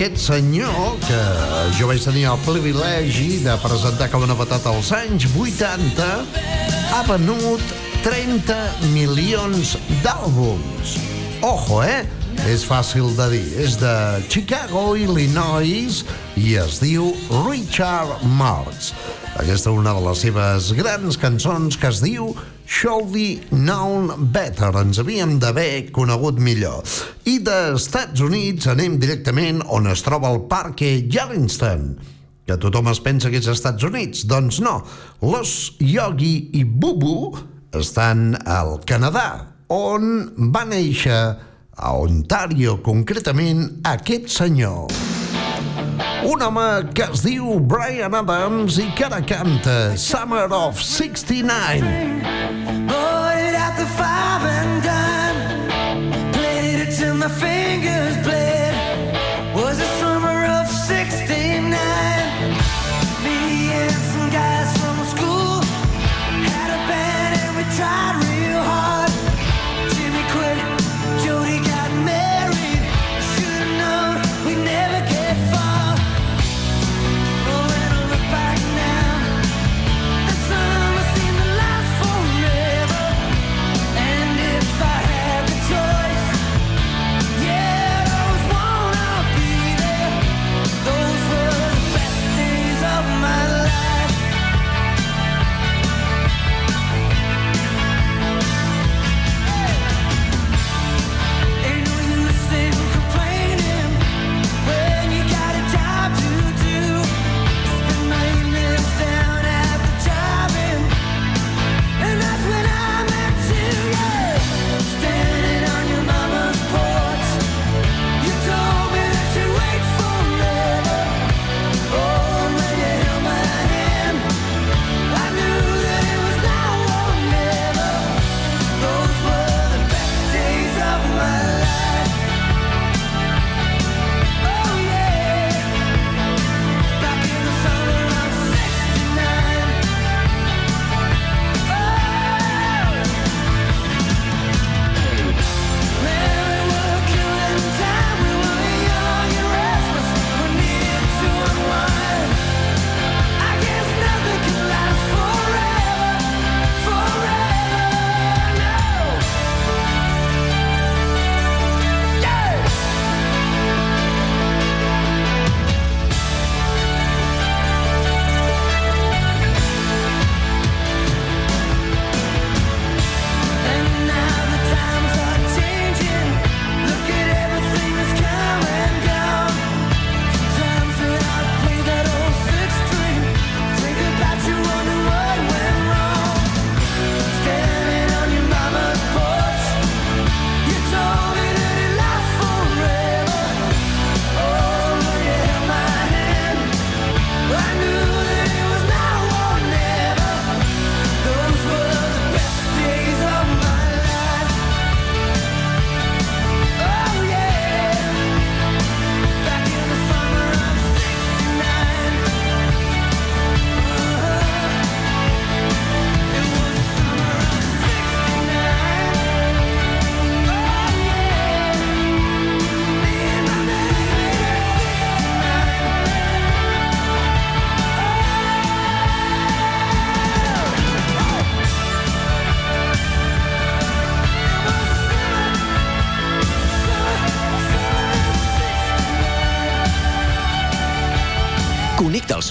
Aquest senyor, que jo vaig tenir el privilegi de presentar com a novetat als anys 80, ha venut 30 milions d'àlbums. Ojo, eh? És fàcil de dir. És de Chicago, Illinois, i es diu Richard Marx. Aquesta és una de les seves grans cançons que es diu Should Be Known Better. Ens havíem d'haver conegut millor. I dels Estats Units anem directament on es troba el Parque Yellowstone que tothom es pensa que és Estats Units. Doncs no, Los Yogi i Bubu estan al Canadà, on va néixer a Ontario, concretament, aquest senyor. Un home que es diu Brian Adams i que ara canta Summer of 69. Bought at the five and dime. Played it till my fingers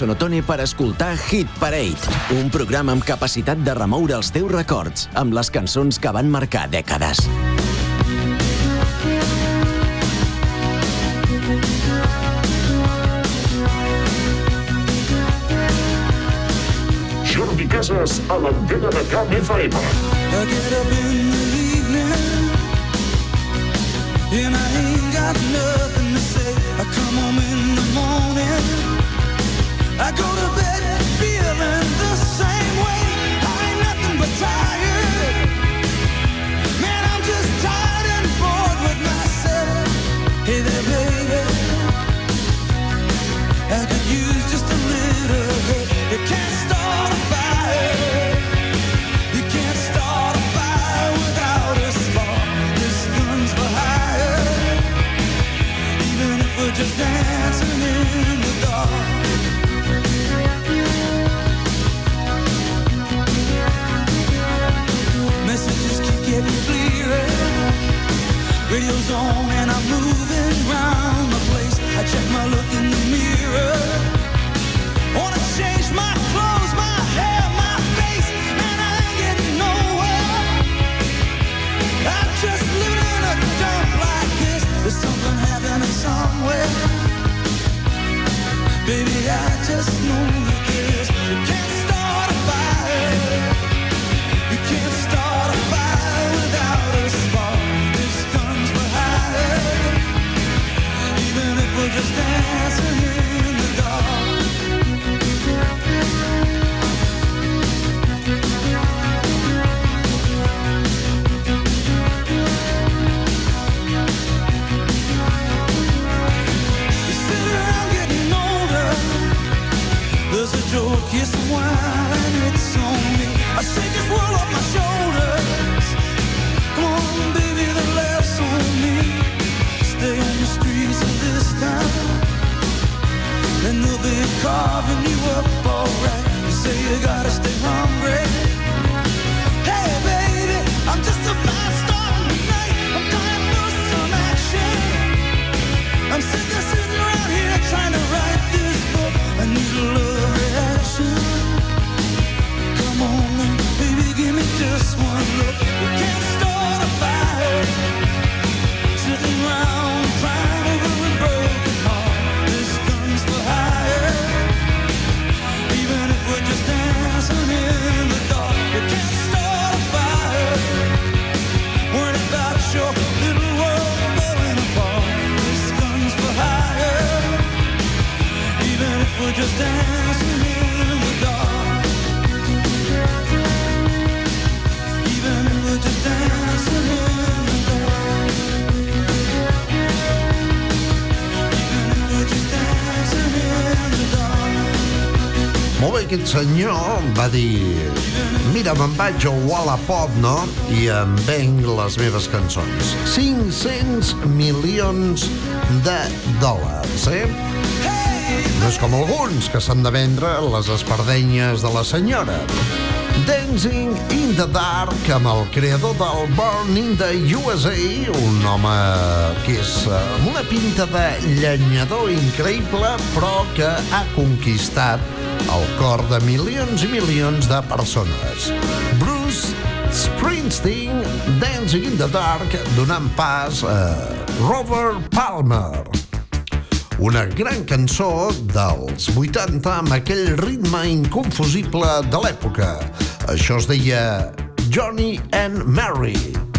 Sonotone per escoltar Hit Parade, un programa amb capacitat de remoure els teus records amb les cançons que van marcar dècades. Jordi Casas a l'antena de Camp FM. I get up in the evening and I ain't got nothing to say. I come home in feels on when I'm moving around my place. I check my look in the mirror. Wanna change my clothes, my hair, my face, and I ain't getting nowhere. I just live in a dump like this. There's something happening somewhere. Baby, I just know dir mira, me'n vaig a Wallapop, no? I em venc les meves cançons. 500 milions de dòlars, eh? No és com alguns que s'han de vendre les espardenyes de la senyora. Dancing in the Dark amb el creador del Born in the USA, un home que és amb una pinta de llenyador increïble, però que ha conquistat el cor de milions i milions de persones. Bruce Springsteen, Dancing in the Dark, donant pas a Robert Palmer. Una gran cançó dels 80 amb aquell ritme inconfusible de l'època. Això es deia Johnny and Mary.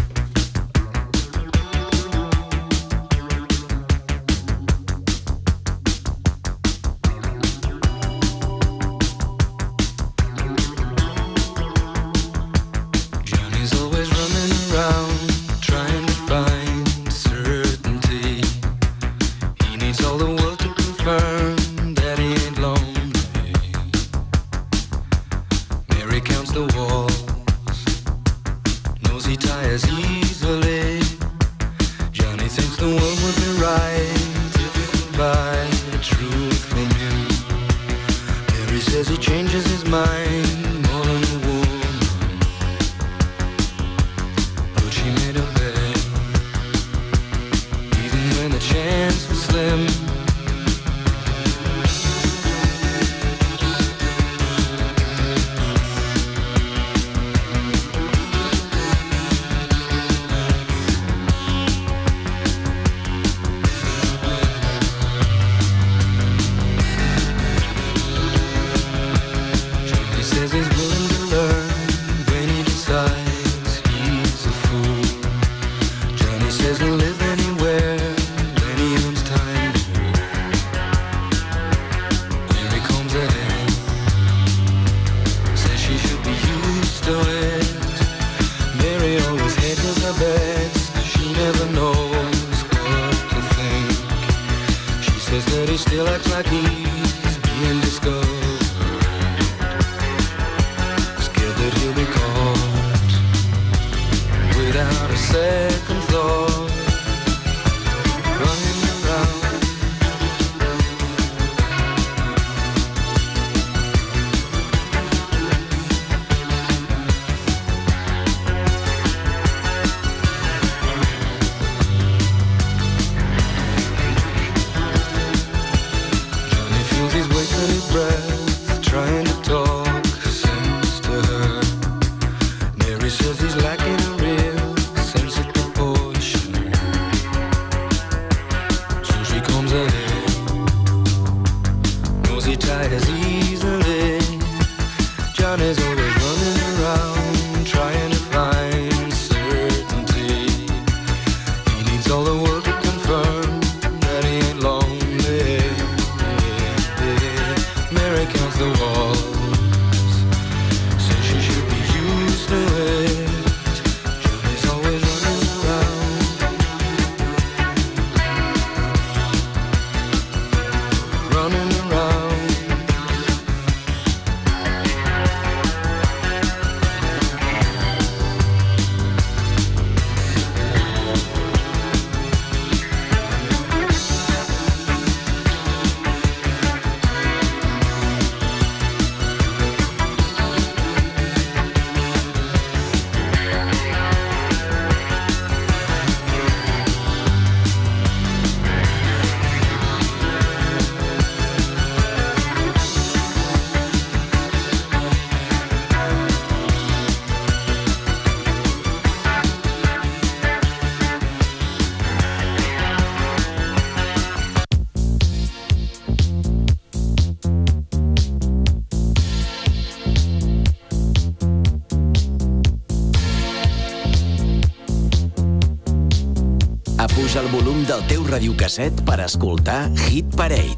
Del teu radiocasset per escoltar Hit Parade.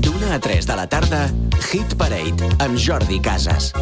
D'una a 3 de la tarda, Hit Parade amb Jordi Casas.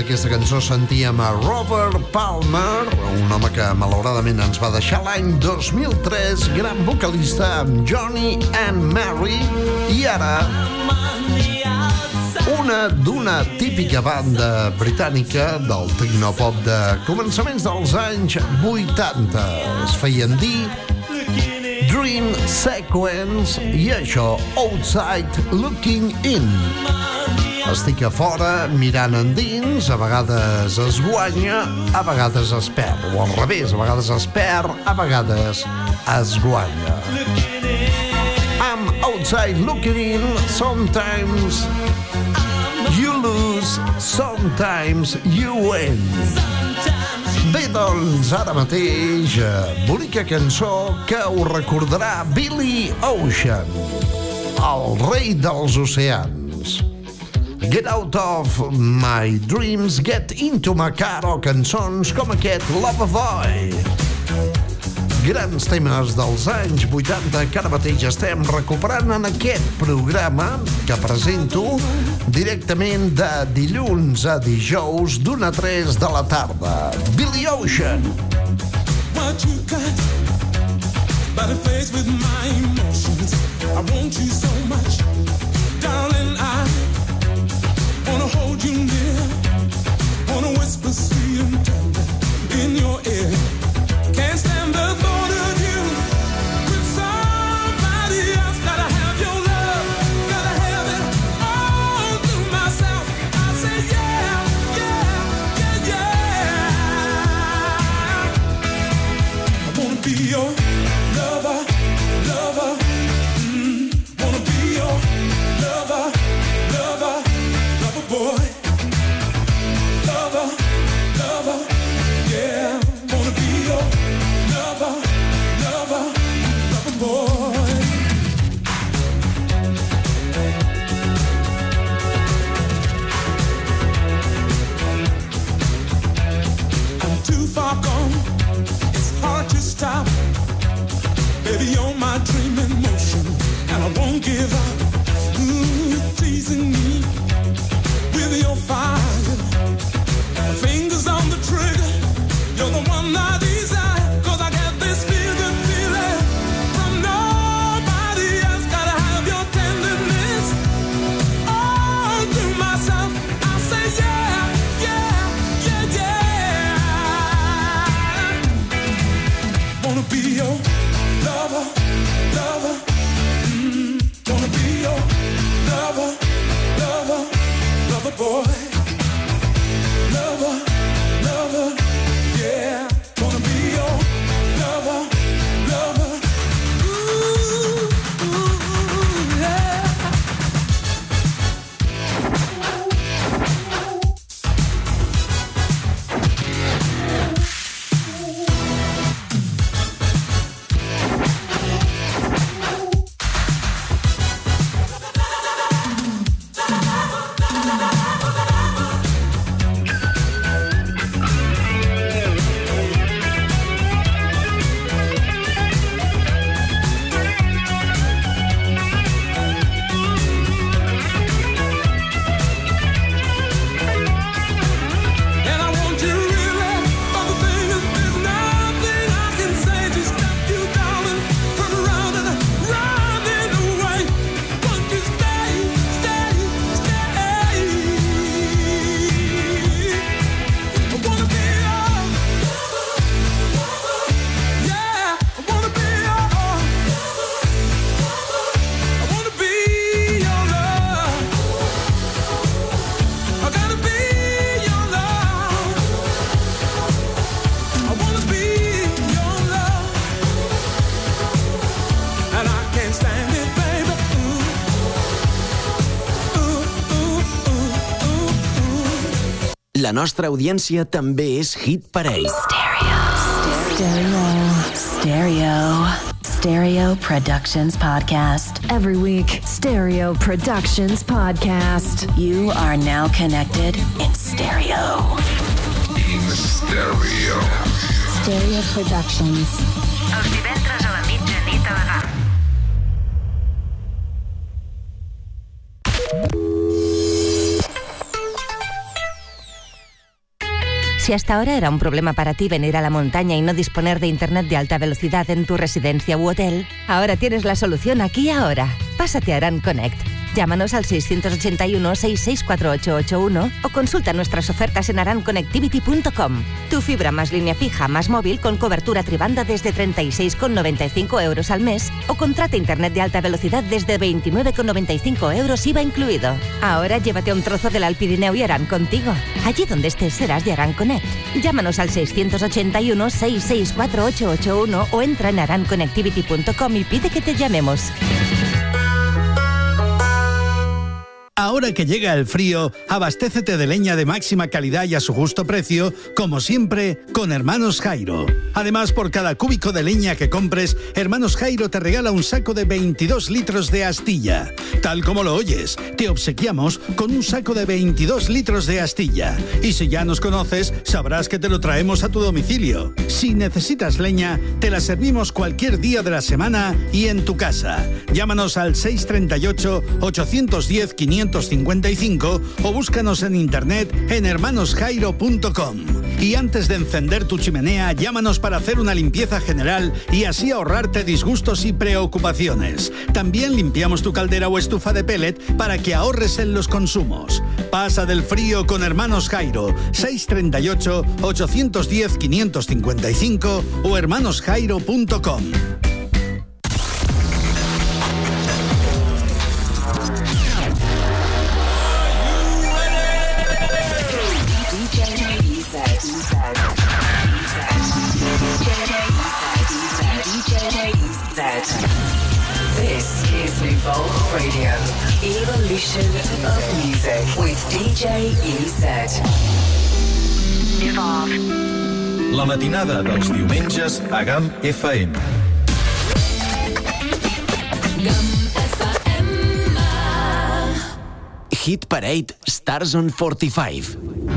D'aquesta cançó sentíem a Robert Palmer, un home que malauradament ens va deixar l'any 2003, gran vocalista amb Johnny and Mary, i ara una d'una típica banda britànica del tecnopop de començaments dels anys 80. Es feien dir Dream Sequence i això, Outside Looking In. Estic a fora, mirant endins, a vegades es guanya, a vegades es perd. O al revés, a vegades es perd, a vegades es guanya. I'm outside looking in, sometimes you lose, sometimes you win. Bé, doncs, ara mateix, eh, bonica cançó que us recordarà Billy Ocean, el rei dels oceans. Get out of my dreams, get into my car o cançons com aquest Love Boy. Grans temes dels anys 80 que ara mateix estem recuperant en aquest programa que presento directament de dilluns a dijous d'una a 3 de la tarda. Billy Ocean. what you got. Faced with my emotions, I want you so much. Darling, I wanna hold you near. Wanna whisper sweet and tender in your ear. Can't stand the thought losing you. La nostra audiència també és Hit Parade. Stereo. Stereo. Stereo Productions Podcast. Every week, Stereo Productions Podcast. You are now connected in stereo. Stereo Productions. Els divendres a la mitjanit a la GAM. Si hasta ahora era un problema para ti venir a la montaña y no disponer de internet de alta velocidad en tu residencia u hotel, ahora tienes la solución aquí y ahora. Pásate a Aran Connect. Llámanos al 681-664881 o consulta nuestras ofertas en aranconnectivity.com. Tu fibra más línea fija más móvil con cobertura tribanda desde 36,95 euros al mes o contrata internet de alta velocidad desde 29,95 euros IVA incluido. Ahora llévate un trozo del Alpirineo y Aran contigo. Allí donde estés serás de Aran Connect. Llámanos al 681-664881 o entra en aranconnectivity.com y pide que te llamemos. Ahora que llega el frío, abastécete de leña de máxima calidad y a su justo precio, como siempre, con Hermanos Jairo. Además, por cada cúbico de leña que compres, Hermanos Jairo te regala un saco de 22 litros de astilla. Tal como lo oyes, te obsequiamos con un saco de 22 litros de astilla. Y si ya nos conoces, sabrás que te lo traemos a tu domicilio. Si necesitas leña, te la servimos cualquier día de la semana y en tu casa. Llámanos al 638 810 500 555 o búscanos en internet en hermanosjairo.com. Y antes de encender tu chimenea, llámanos para hacer una limpieza general y así ahorrarte disgustos y preocupaciones. También limpiamos tu caldera o estufa de pellet para que ahorres en los consumos. Pasa del frío con Hermanos Jairo, 638-810-555 o hermanosjairo.com. This is Evolve Radio, Evolution of Music with DJ EZ. Evolve. La matinada dels diumenges a GAM FM. Hit Parade Stars on 45.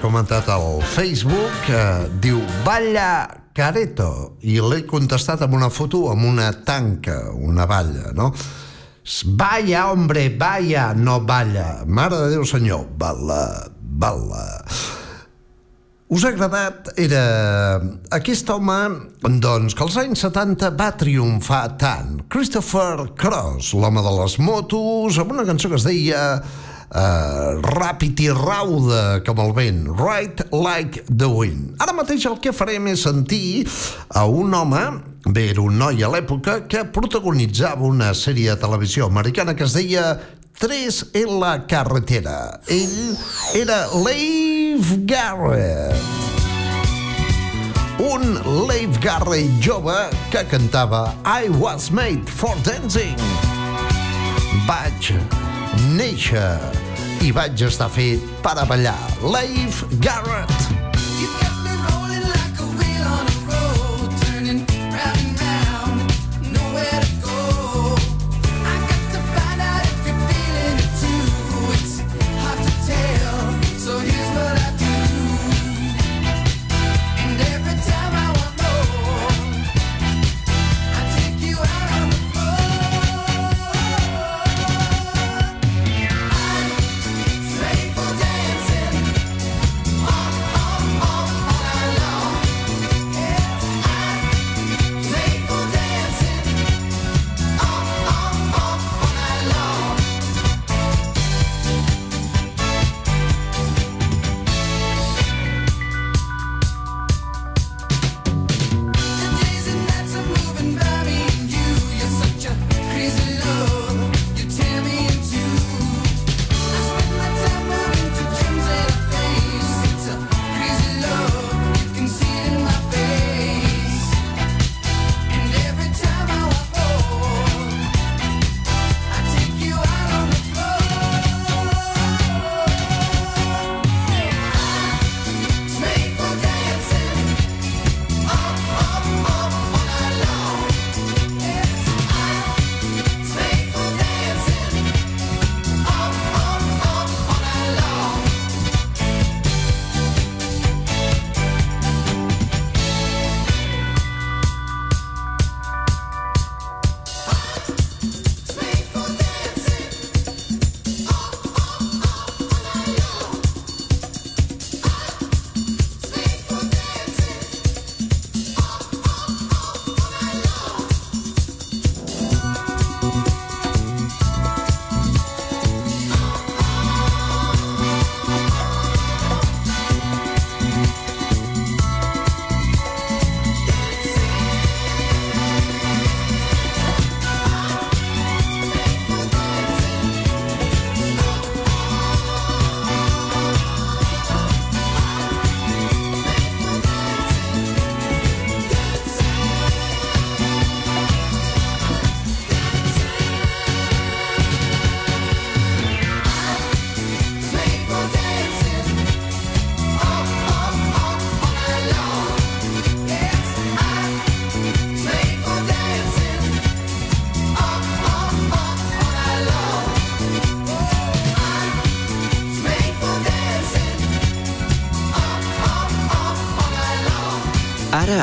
Comentat al Facebook que diu Balla Careto i l'he contestat amb una foto amb una tanca, una balla, no? Vaya, hombre, vaya, no balla. Mare de Déu, senyor, balla, balla. Us ha agradat? Era aquest home, doncs, que als anys 70 va triomfar tant. Christopher Cross, l'home de les motos, amb una cançó que es deia uh, Ràpid i rauda com el vent, Right Like the Wind. Ara mateix el que farem és sentir a un home, bé, era un noi a l'època, que protagonitzava una sèrie de televisió americana que es deia Tres en la carretera. Ell era Leif Garrett. Un Leif Garrett jove que cantava I was made for dancing. Vaig néixer i vaig estar fet per a ballar. Leif Garrett. Dancing,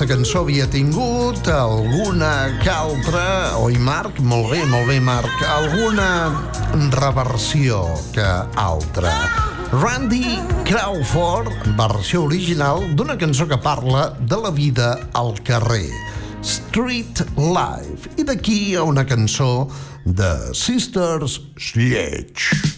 aquesta cançó havia tingut alguna que altra... Oi, Marc? Molt bé, molt bé, Marc. Alguna reversió que altra. Randy Crawford, versió original d'una cançó que parla de la vida al carrer. Street Life. I d'aquí a una cançó de Sisters Sledge.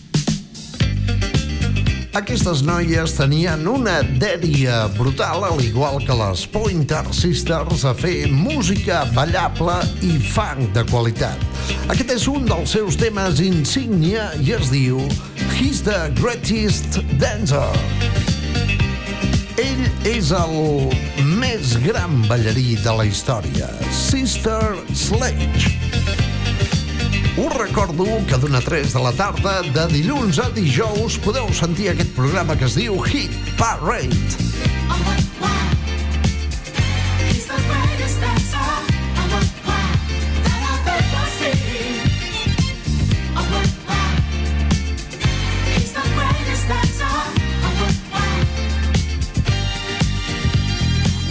Aquestes noies tenien una dèria brutal, al igual que les Pointer Sisters, a fer música ballable i funk de qualitat. Aquest és un dels seus temes insígnia i es diu He's the Greatest Dancer. Ell és el més gran ballarí de la història, Sister Sledge. Us recordo que d'una 3 de la tarda, de dilluns a dijous, podeu sentir aquest programa que es diu Hit Parade.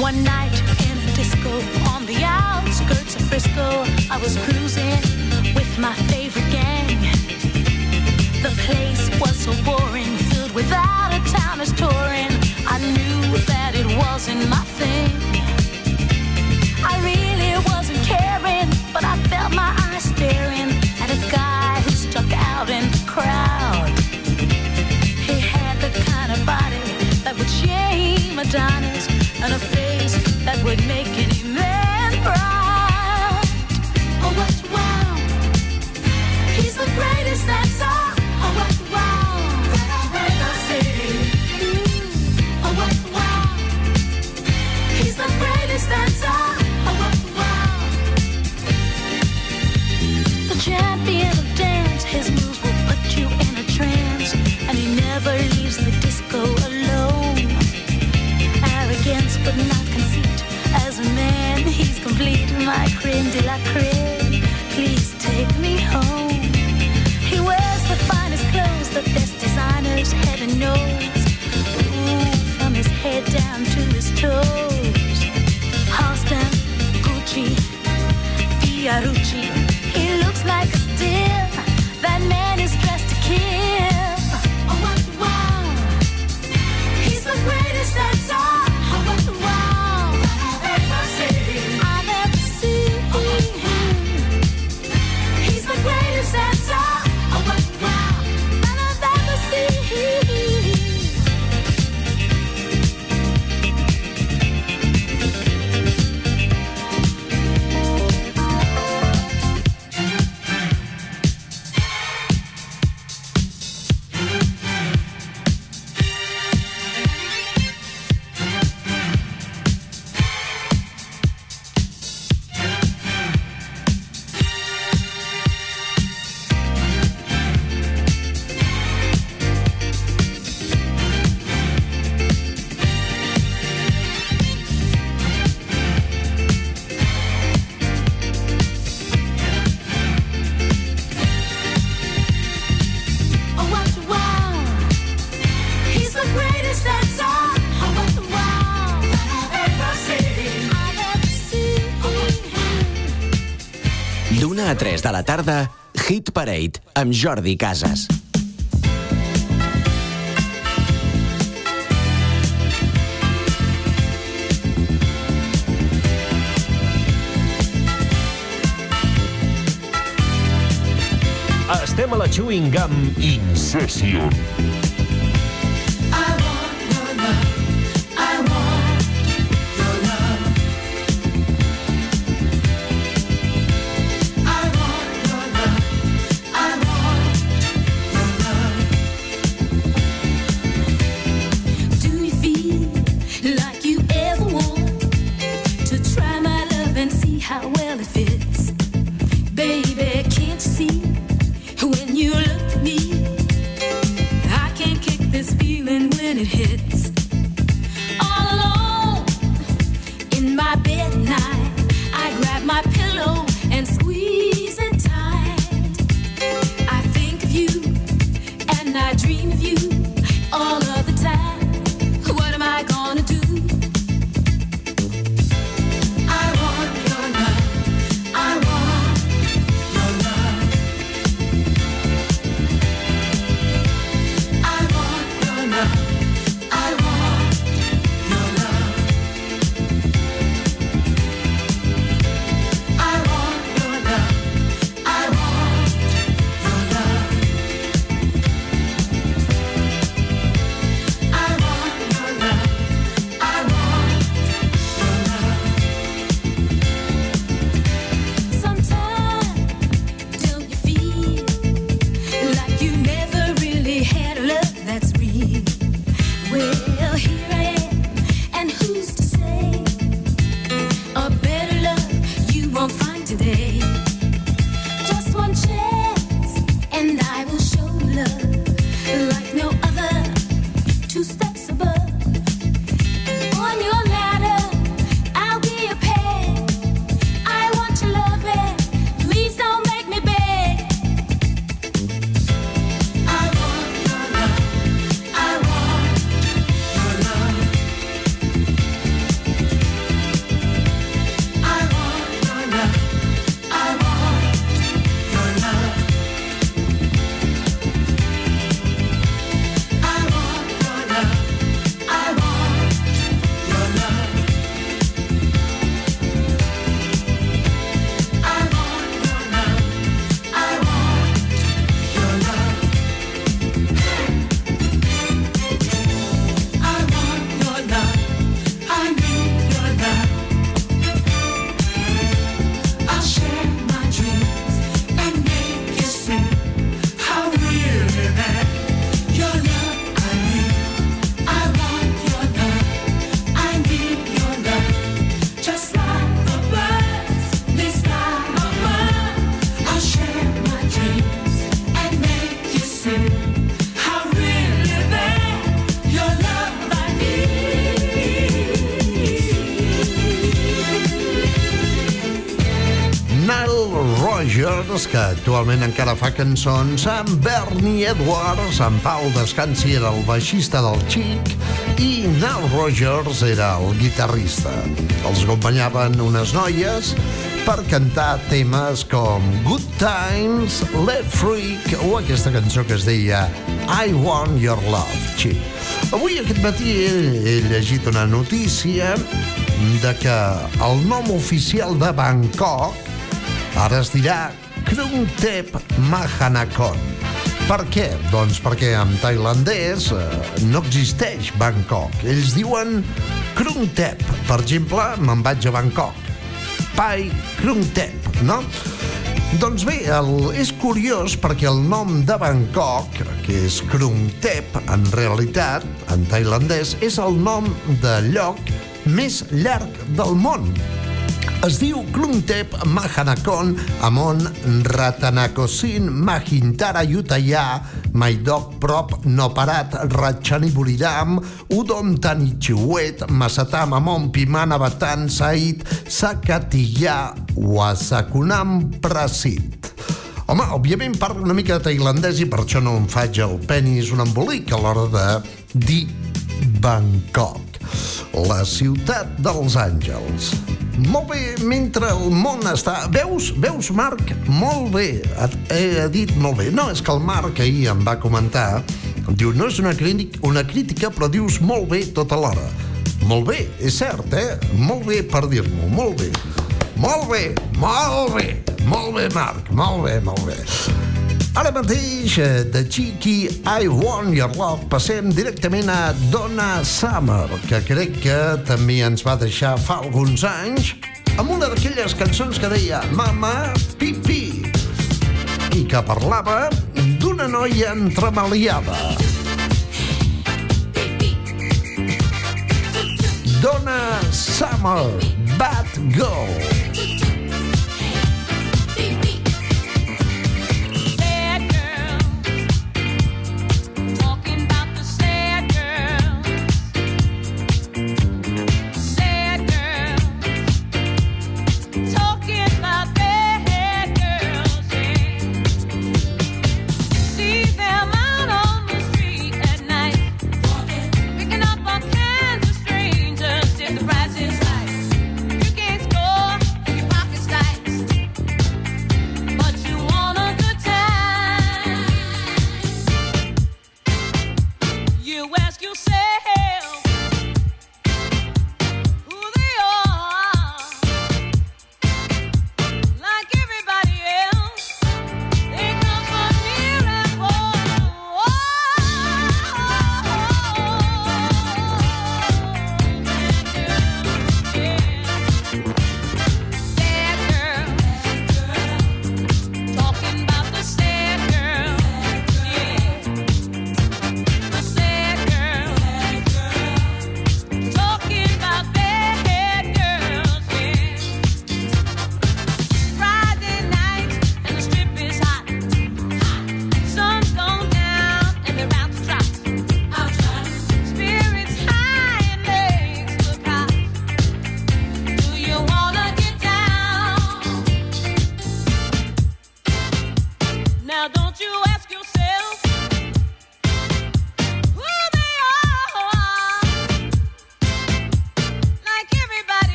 One night in a disco on the outskirts of Frisco, I was cruising my favorite gang. The place was so boring, filled without a town as touring. I knew that it wasn't my thing. I really wasn't caring, but I felt my eyes staring at a guy who stuck out in the crowd. He had the kind of body that would shame Madonna. a la tarda, Hit Parade, amb Jordi Casas. Estem a la Chewing Gum Incession. my actualment encara fa cançons amb Bernie Edwards, en Pau Descansi era el baixista del Chic i Nile Rogers era el guitarrista. Els acompanyaven unes noies per cantar temes com Good Times, Let Freak o aquesta cançó que es deia I Want Your Love, Chic. Avui aquest matí he llegit una notícia de que el nom oficial de Bangkok ara es dirà Krungtep Mahanakhon. Per què? Doncs perquè en tailandès eh, no existeix Bangkok. Ells diuen Krungtep. Per exemple, me'n vaig a Bangkok. Pai Krungtep, no? Doncs bé, el, és curiós perquè el nom de Bangkok, que és Krungtep, en realitat, en tailandès, és el nom del lloc més llarg del món. Es diu Klungtep Mahanakon Amon Ratanakosin Mahintara Yutaya Maidok Prop Noparat Ratchaniburidam Udom Tanichiwet Masatam Amon Pimana Batan Said Sakatiya Wasakunam Prasit Home, òbviament parlo una mica de tailandès i per això no em faig el penis un embolic a l'hora de dir Bangkok la ciutat dels àngels. Molt bé, mentre el món està... Veus, veus, Marc? Molt bé, he, dit molt bé. No, és que el Marc ahir em va comentar, em diu, no és una, crític, una crítica, però dius molt bé tota l'hora. Molt bé, és cert, eh? Molt bé per dir-m'ho, molt bé. Molt bé, molt bé, molt bé, Marc, molt bé, molt bé. Ara mateix, eh, de Cheeky I Want Your Love, passem directament a Donna Summer, que crec que també ens va deixar fa alguns anys, amb una d'aquelles cançons que deia Mama Pipi, i que parlava d'una noia entremaliada. Donna Summer, Bad Girl.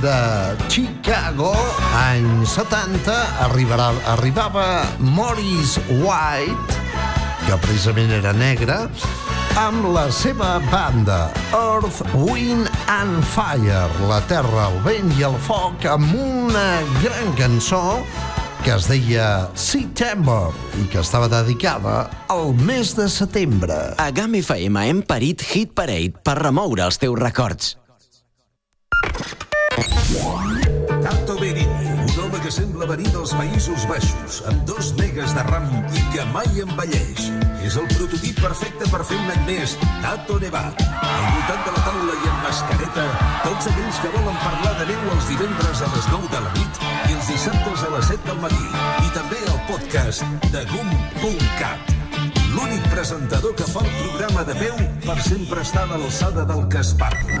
De Chicago, anys 70, arribarà, arribava Morris White, que precisament era negre, amb la seva banda Earth, Wind and Fire, la terra, el vent i el foc, amb una gran cançó que es deia September i que estava dedicada al mes de setembre. A GAM FM hem parit Hit Parade per remoure els teus records. Venir dels Països Baixos, amb dos megas de ram i que mai envelleix. És el prototip perfecte per fer un any més, Tato Nevat. Al voltant de la taula i en mascareta, tots aquells que volen parlar de neu els divendres a les 9 de la nit i els dissabtes a les 7 del matí. I també el podcast de GUM.cat. L'únic presentador que fa el programa de peu per sempre estar a l'alçada del que es parla.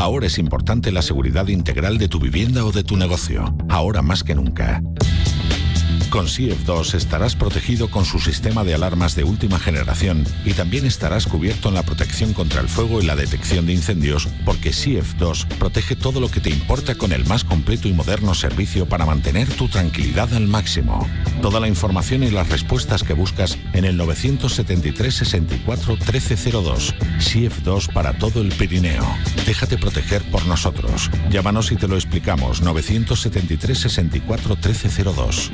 Ahora es importante la seguridad integral de tu vivienda o de tu negocio. Ahora más que nunca. Con CF2 estarás protegido con su sistema de alarmas de última generación y también estarás cubierto en la protección contra el fuego y la detección de incendios porque CF2 protege todo lo que te importa con el más completo y moderno servicio para mantener tu tranquilidad al máximo. Toda la información y las respuestas que buscas en el 973 64 1302. CF2 para todo el Pirineo. Déjate proteger por nosotros. Llámanos y te lo explicamos. 973 64 1302.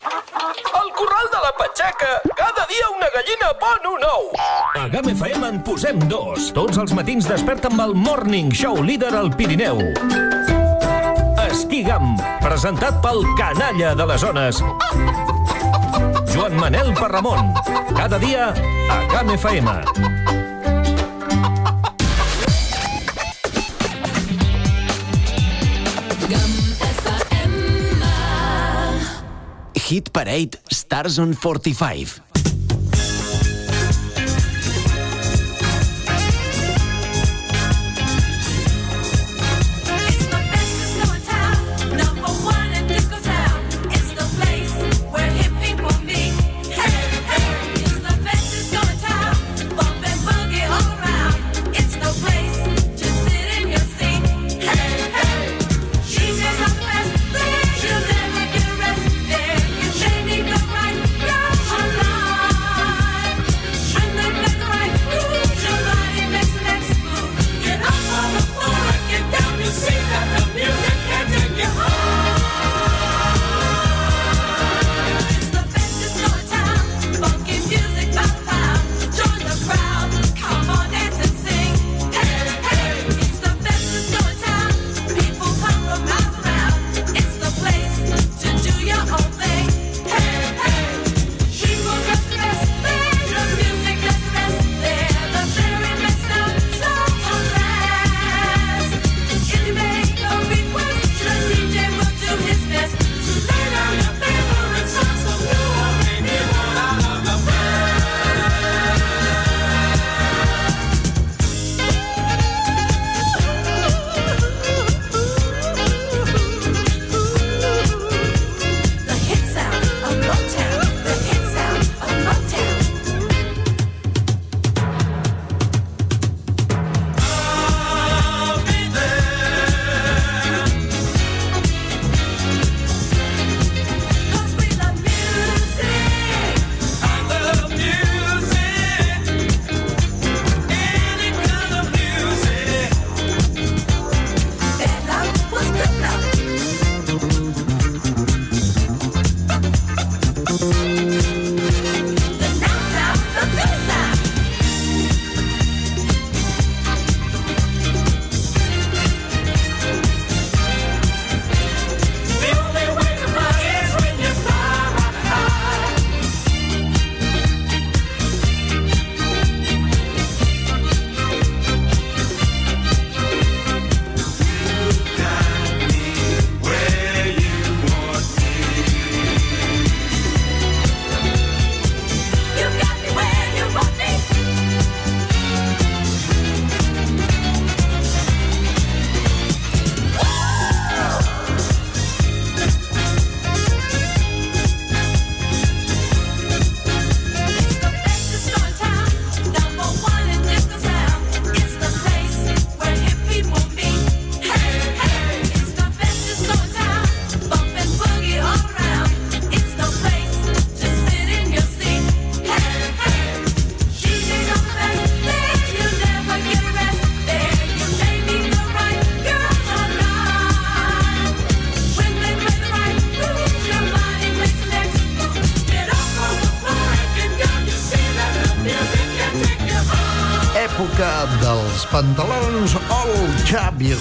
Al corral de la Patxaca, cada dia una gallina pon un ou. A GAM FM en posem dos. Tots els matins desperta amb el Morning Show líder al Pirineu. Esquigam, presentat pel canalla de les zones. Joan Manel Parramon. Cada dia a GAM FM. Hit Parade Stars on 45.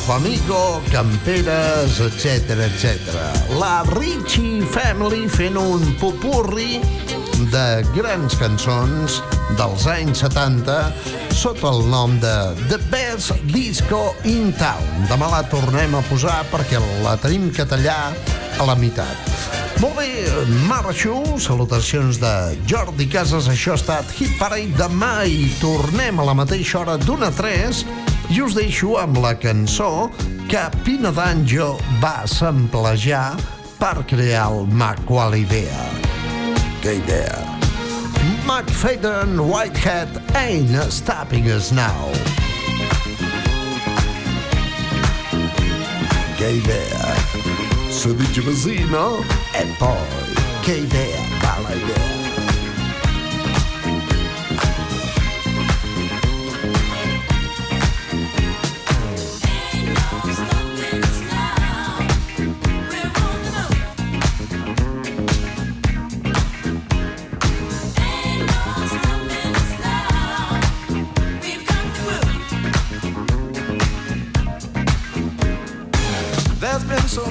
Amigo, camperes, etc etc. La Richie Family fent un popurri de grans cançons dels anys 70 sota el nom de The Best Disco in Town. Demà la tornem a posar perquè la tenim que tallar a la meitat. Molt bé, marxo. Salutacions de Jordi Casas. Això ha estat Hit Parade demà i tornem a la mateixa hora d'una a 3 i us deixo amb la cançó que Pina D'Angio va samplejar per crear el Mac Qual Idea. Que idea! McFadden Whitehead ain't stopping us now. Che idea! Se dice così, no? E poi, che idea, bella idea!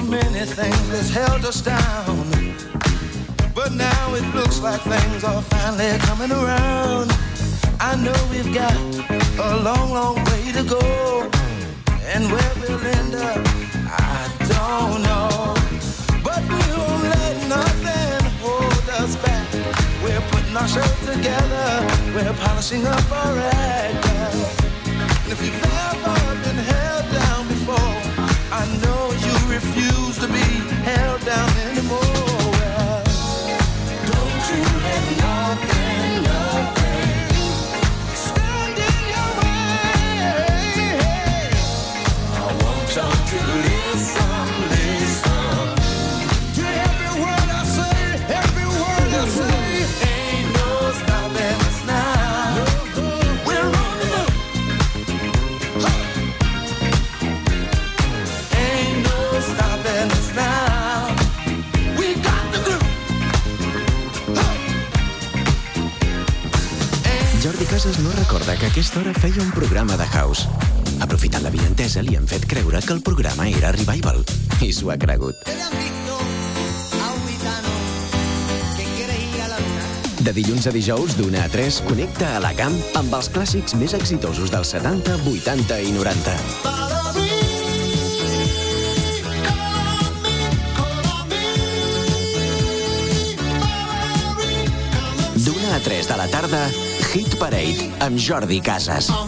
Many things that's held us down. But now it looks like things are finally coming around. I know we've got a long, long way to go. And where we'll end up, I don't know. But we won't let nothing hold us back. We're putting our show together. We're polishing up our act. And if you've ever been held down before, I know down in Recorda que a aquesta hora feia un programa de house. Aprofitant la vinentesa, li han fet creure que el programa era Revival. I s'ho ha cregut. De dilluns a dijous, d'una a 3, connecta a la camp amb els clàssics més exitosos dels 70, 80 i 90. D'una a 3 de la tarda, Hit Parade amb Jordi Casas. I'm